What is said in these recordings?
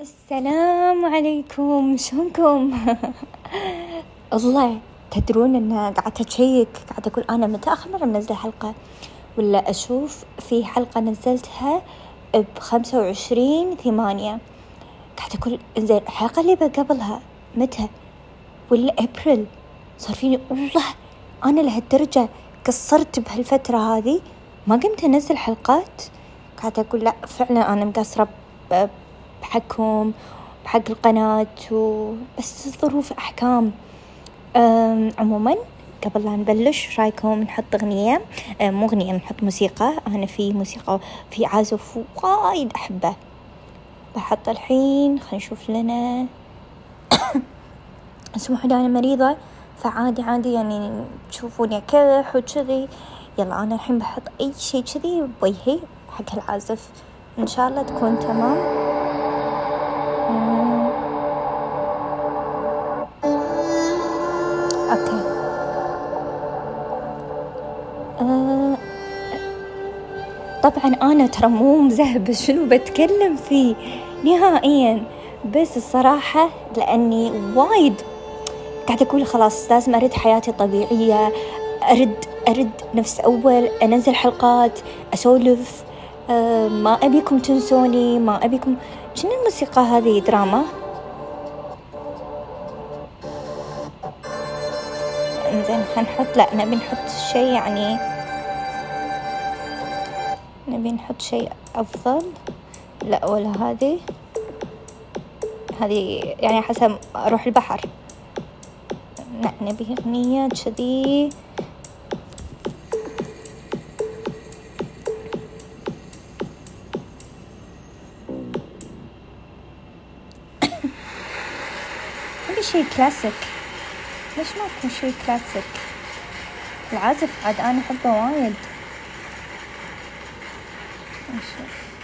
السلام عليكم شلونكم؟ الله تدرون إن قاعدة أشيك قاعدة أقول أنا متى آخر مرة منزلة حلقة ولا أشوف في حلقة نزلتها بخمسة وعشرين ثمانية. قاعدة أقول إنزين الحلقة اللي قبلها متى؟ ولا أبريل؟ صار فيني والله أنا لهالدرجة قصرت بهالفترة هذه ما قمت أنزل حلقات. قاعدة أقول لا فعلا أنا مقصرة بحقكم بحق القناة وبس الظروف أحكام. عموما قبل لا نبلش رأيكم نحط أغنية؟ مو أغنية نحط موسيقى. أنا في موسيقى في عازف وايد أحبه. بحط الحين خلينا نشوف لنا. اسمحوا لي أنا مريضة فعادي عادي يعني تشوفوني أكح وكذي. يلا أنا الحين بحط أي شي كذي بوجهي حق العازف. إن شاء الله تكون تمام. طبعا أنا ترى مو مذهبة شنو بتكلم فيه نهائيا. بس الصراحة لأني وايد قاعدة أقول خلاص لازم أرد حياتي طبيعية أرد أرد نفس أول أنزل حلقات أسولف أه ما أبيكم تنسوني ما أبيكم. شنو الموسيقى هذه؟ دراما؟ إنزين خلينا نحط لا نبي نحط شي يعني نبي نحط شي أفضل. لا ولا هذه. هذه يعني حسب أروح البحر. لا نبي أغنية كذي. نبي شي كلاسيك. ليش ما يكون شي كلاسيك؟ العزف عاد أنا أحبه وايد. نشوف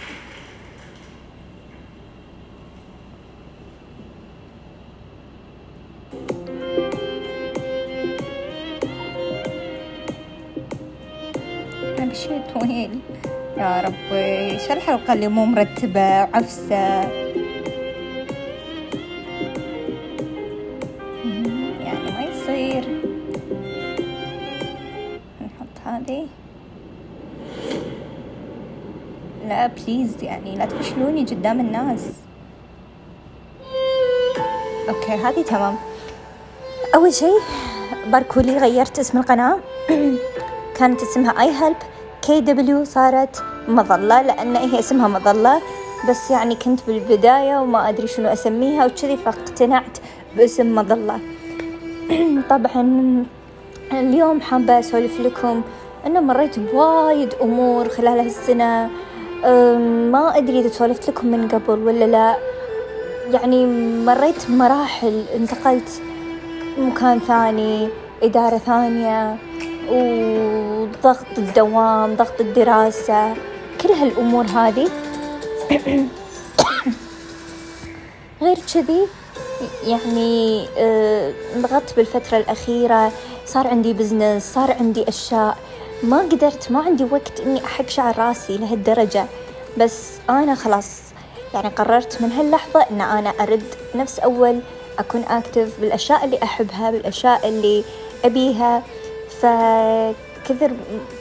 أبي شي طويل. يا ربي. شو الحلقة اللي مو مرتبة؟ عفسة. لا please يعني لا تفشلوني قدام الناس. okay هذه تمام. أول شي باركولي غيرت اسم القناة. كانت اسمها I Help KW صارت مظلة لأن هي اسمها مظلة. بس يعني كنت بالبداية وما أدري شنو أسميها وكذي فاقتنعت باسم مظلة. طبعا اليوم حابة أسولف لكم أنه مريت بوايد أمور خلال هالسنة. ما أدري إذا سولفت لكم من قبل ولا لا. يعني مريت بمراحل انتقلت مكان ثاني إدارة ثانية وضغط الدوام ضغط الدراسة كل هالأمور هذه. غير كذي يعني انضغطت بالفترة الأخيرة صار عندي بزنس صار عندي أشياء. ما قدرت ما عندي وقت إني أحك شعر راسي لهالدرجة. بس أنا خلاص يعني قررت من هاللحظة إن أنا أرد نفس أول أكون أكتف بالأشياء اللي أحبها بالأشياء اللي أبيها. فكثر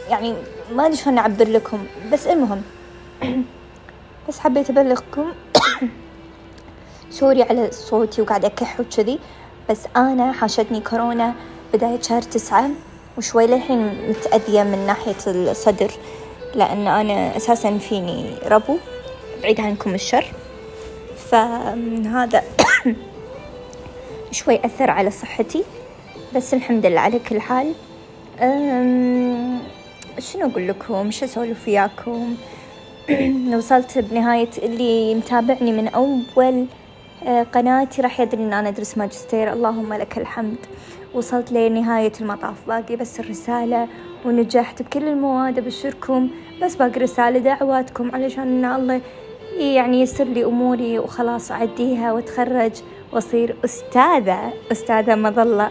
يعني ما أدري شلون أعبر لكم بس المهم بس حبيت أبلغكم سوري على صوتي وقاعدة أكح وكذي. بس أنا حاشتني كورونا بداية شهر تسعة. وشوي للحين متأذية من ناحية الصدر لأن أنا أساسا فيني ربو بعيد عنكم الشر. فهذا شوي أثر على صحتي بس الحمد لله على كل حال. شنو أقول لكم؟ شو أسولف وياكم؟ وصلت بنهاية اللي متابعني من أول قناتي راح يدري إن أنا أدرس ماجستير. اللهم لك الحمد. وصلت لنهاية المطاف. باقي بس الرسالة ونجحت بكل المواد أبشركم بس باقي رسالة دعواتكم علشان إن الله يعني يسر لي أموري وخلاص أعديها وأتخرج وأصير أستاذة. أستاذة مظلة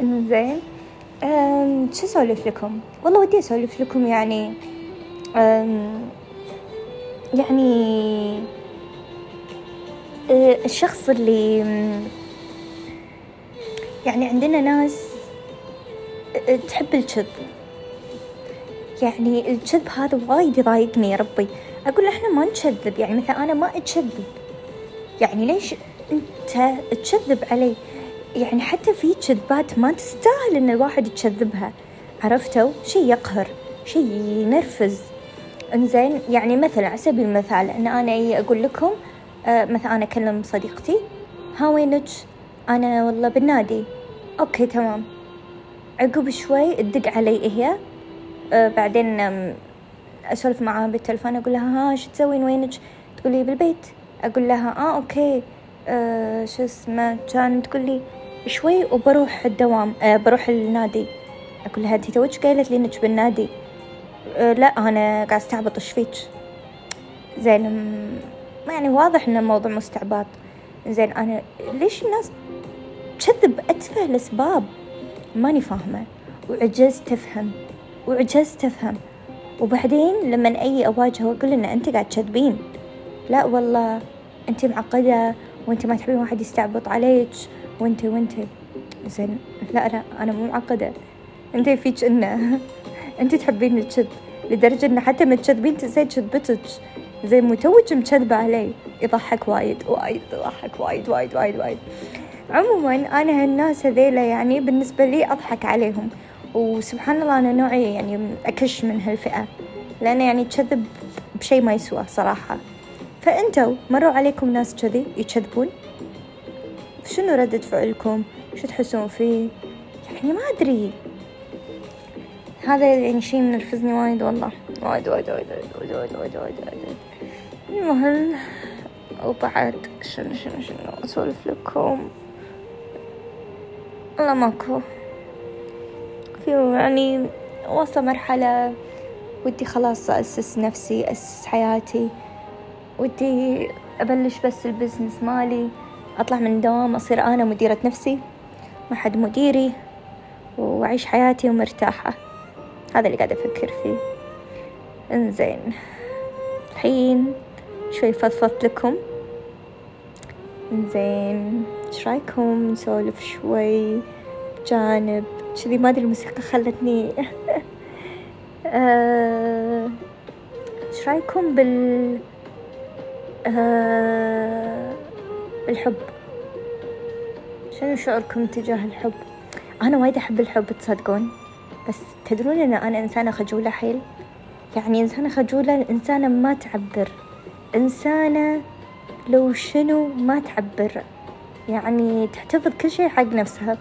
زين شو أسولف لكم؟ والله ودي أسولف لكم يعني يعني آه، الشخص اللي يعني عندنا ناس آه، تحب الكذب يعني الكذب هذا وايد يضايقني يا ربي. أقول إحنا ما نكذب يعني مثلا أنا ما أكذب يعني ليش أنت تكذب علي؟ يعني حتى في كذبات ما تستاهل إن الواحد يكذبها عرفتوا؟ شي يقهر شي ينرفز. إنزين يعني مثلا على سبيل المثال إن أنا أقول لكم آه مثلا أنا أكلم صديقتي. ها وينك؟ أنا والله بالنادي. أوكي تمام. عقب شوي تدق علي هي. آه بعدين أسولف معاها بالتلفون أقول لها ها شو تسوين؟ وينك؟ تقولي بالبيت. أقول لها آه okay. آه شو اسمه؟ كان تقول لي شوي وبروح الدوام. آه بروح النادي. أقول لها انتي توك قايلت لي إنك بالنادي. أه لا أنا قاعد أستعبط فيك؟ زين يعني واضح إن الموضوع مستعبط زين أنا ليش الناس تكذب اتفه الاسباب ماني فاهمة. وعجزت افهم وعجزت افهم وبعدين لما أي اواجهه واقول إن أنت قاعد تكذبين لا والله أنت معقدة وأنت ما تحبين واحد يستعبط عليك. وأنت وأنت. زين لا لا أنا مو معقدة. أنت فيك إنه. أنت تحبين الكذب. لدرجة إن حتى من تكذبين تنسين كذبتك. زي متوج مكذبة علي يضحك وايد وايد يضحك وايد وايد وايد وايد. عموما أنا هالناس هذيلا يعني بالنسبة لي أضحك عليهم. وسبحان الله أنا نوعي يعني أكش من هالفئة. لأنه يعني تشذب بشيء ما يسوى صراحة. فأنتوا مروا عليكم ناس كذي يكذبون؟ شنو ردة فعلكم؟ شو تحسون فيه؟ يعني ما أدري. هذا يعني شيء منرفزني وايد والله. وايد وايد وايد وايد وايد وايد وايد, وايد, وايد. المهم وبعد شنو شنو شنو أسولف لكم؟ والله ماكو. في يعني وصل مرحلة ودي خلاص أسس نفسي أسس حياتي. ودي أبلش بس البزنس مالي. أطلع من الدوام أصير أنا مديرة نفسي. ما حد مديري. وأعيش حياتي ومرتاحة. هذا اللي قاعدة أفكر فيه. إنزين. الحين شوي فضفضت لكم. إنزين إيش رأيكم؟ نسولف شوي جانب كذي ما أدري الموسيقى خلتني. آه، إيش رأيكم بال آه، بالحب؟ شنو شعوركم تجاه الحب؟ أنا وايد أحب الحب تصدقون؟ بس تدرون إن أنا إنسانة خجولة حيل؟ يعني إنسانة خجولة إنسانة ما تعبر. انسانة لو شنو ما تعبر يعني تحتفظ كل شيء حق نفسها.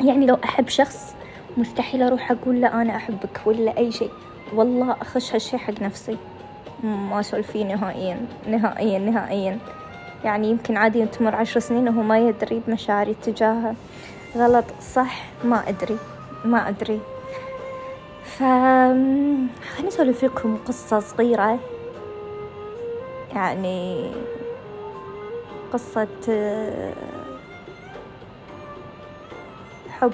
يعني لو أحب شخص مستحيل أروح أقول له أنا أحبك ولا أي شيء والله أخش هالشي حق نفسي. ما اسولف فيه نهائيا نهائيا نهائيا. يعني يمكن عادي تمر عشر سنين وهو ما يدري بمشاعري تجاهه. غلط صح ما أدري ما أدري. ف خليني أسولف لكم قصة صغيرة. يعني قصة حب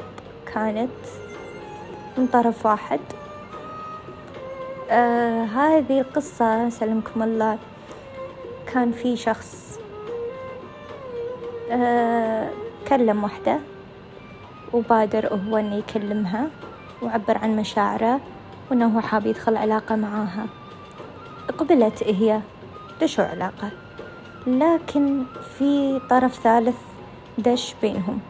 كانت من طرف واحد. آه هذه القصة سلمكم الله كان في شخص آه كلم وحدة وبادر هو إنه يكلمها وعبر عن مشاعره وإنه هو حاب يدخل علاقة معاها. قبلت هي دشوا علاقة. لكن في طرف ثالث دش بينهم.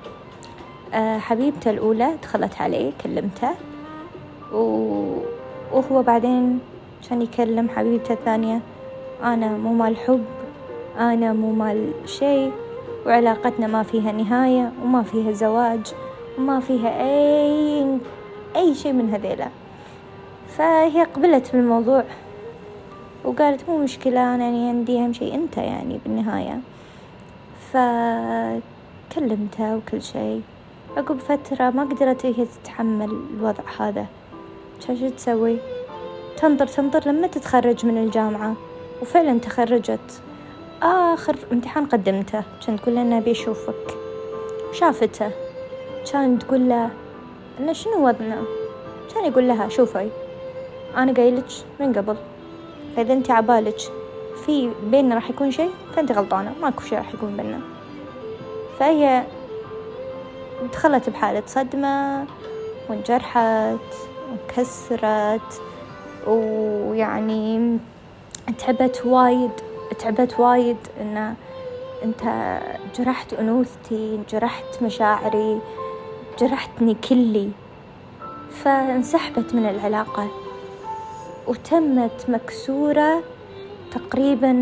أه حبيبته الأولى دخلت عليه كلمته. وهو بعدين كان يكلم حبيبته الثانية أنا مو مال حب أنا مو مال شيء وعلاقتنا ما فيها نهاية وما فيها زواج ما فيها أي أي شيء من هذيلا. فهي قبلت بالموضوع وقالت مو مشكلة أنا يعني عندي أهم شيء أنت يعني بالنهاية. فكلمتها وكل شيء. عقب فترة ما قدرت هي تتحمل الوضع هذا. شو تسوي؟ تنطر تنطر لما تتخرج من الجامعة. وفعلا تخرجت. آخر امتحان قدمته. كنت تقول لنا أبي أشوفك. شافته. كان تقول له إنه شنو وضعنا؟ كان يقول لها شوفي أنا قايلك من قبل. فإذا أنت عبالك في بيننا راح يكون شيء فأنت غلطانة ماكو شيء راح يكون بيننا. فهي دخلت بحالة صدمة وانجرحت وانكسرت ويعني تعبت وايد تعبت وايد إنه أنت جرحت أنوثتي جرحت مشاعري جرحتني كلي. فانسحبت من العلاقة. وتمت مكسورة تقريبا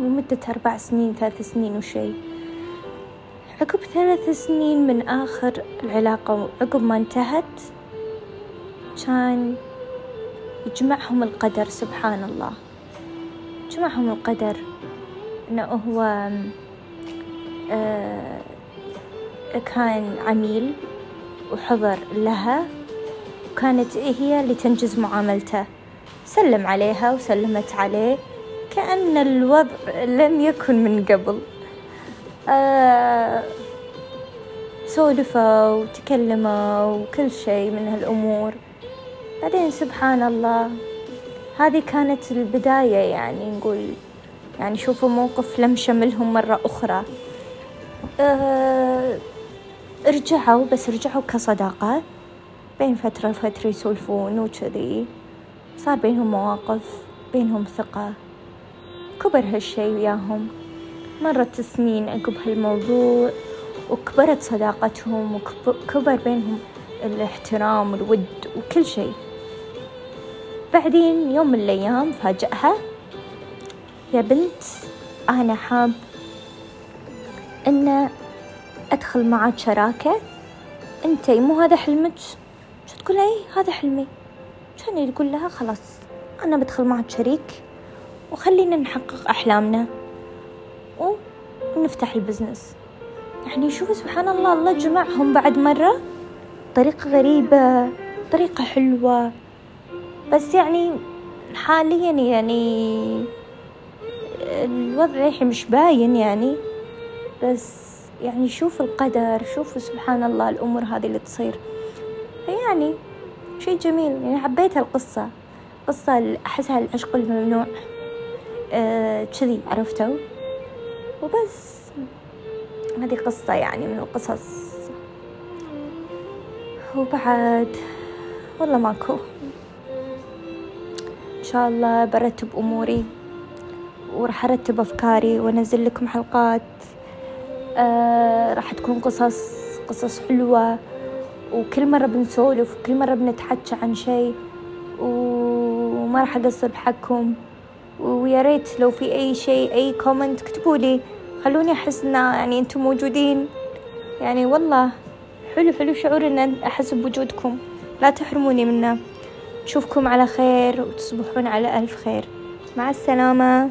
لمدة أربع سنين ثلاث سنين وشي. عقب ثلاث سنين من آخر العلاقة وعقب ما انتهت كان يجمعهم القدر سبحان الله. جمعهم القدر إنه هو آه كان عميل وحضر لها. وكانت هي اللي تنجز معاملته. سلم عليها وسلمت عليه كأن الوضع لم يكن من قبل. آه سولفوا وتكلموا وكل شيء من هالأمور. بعدين سبحان الله هذه كانت البداية يعني نقول يعني شوفوا موقف لم شملهم مرة أخرى. أه رجعوا بس رجعوا كصداقة. بين فترة وفترة يسولفون وكذي. صار بينهم مواقف بينهم ثقة. كبر هالشي وياهم. مرت سنين عقب هالموضوع وكبرت صداقتهم وكبر بينهم الاحترام والود وكل شيء بعدين يوم من الأيام فاجأها. يا بنت أنا حاب أن أدخل معك شراكة. أنتي مو هذا حلمك؟ تقول أي هذا حلمي. كان تقول لها خلاص أنا بدخل معك شريك وخلينا نحقق أحلامنا ونفتح البزنس. يعني شوفوا سبحان الله الله جمعهم بعد مرة. طريقة غريبة طريقة حلوة. بس يعني حاليا يعني الوضع الحين مش باين يعني. بس يعني شوف القدر شوف سبحان الله الأمور هذه اللي تصير. يعني شيء جميل يعني حبيت هالقصة. قصة أحسها العشق الممنوع. آه كذي عرفتوا؟ وبس. هذه قصة يعني من القصص. وبعد والله ماكو. إن شاء الله برتب أموري وراح أرتب أفكاري وأنزل لكم حلقات. آه راح تكون قصص قصص حلوة. وكل مرة بنسولف وكل مرة بنتحكى عن شيء وما راح أقصر بحقكم ويا ريت لو في أي شيء أي comment اكتبوا لي. خلوني أحس إن يعني أنتم موجودين. يعني والله حلو حلو شعور إن أحس بوجودكم. لا تحرموني منه. نشوفكم على خير وتصبحون على ألف خير. مع السلامة.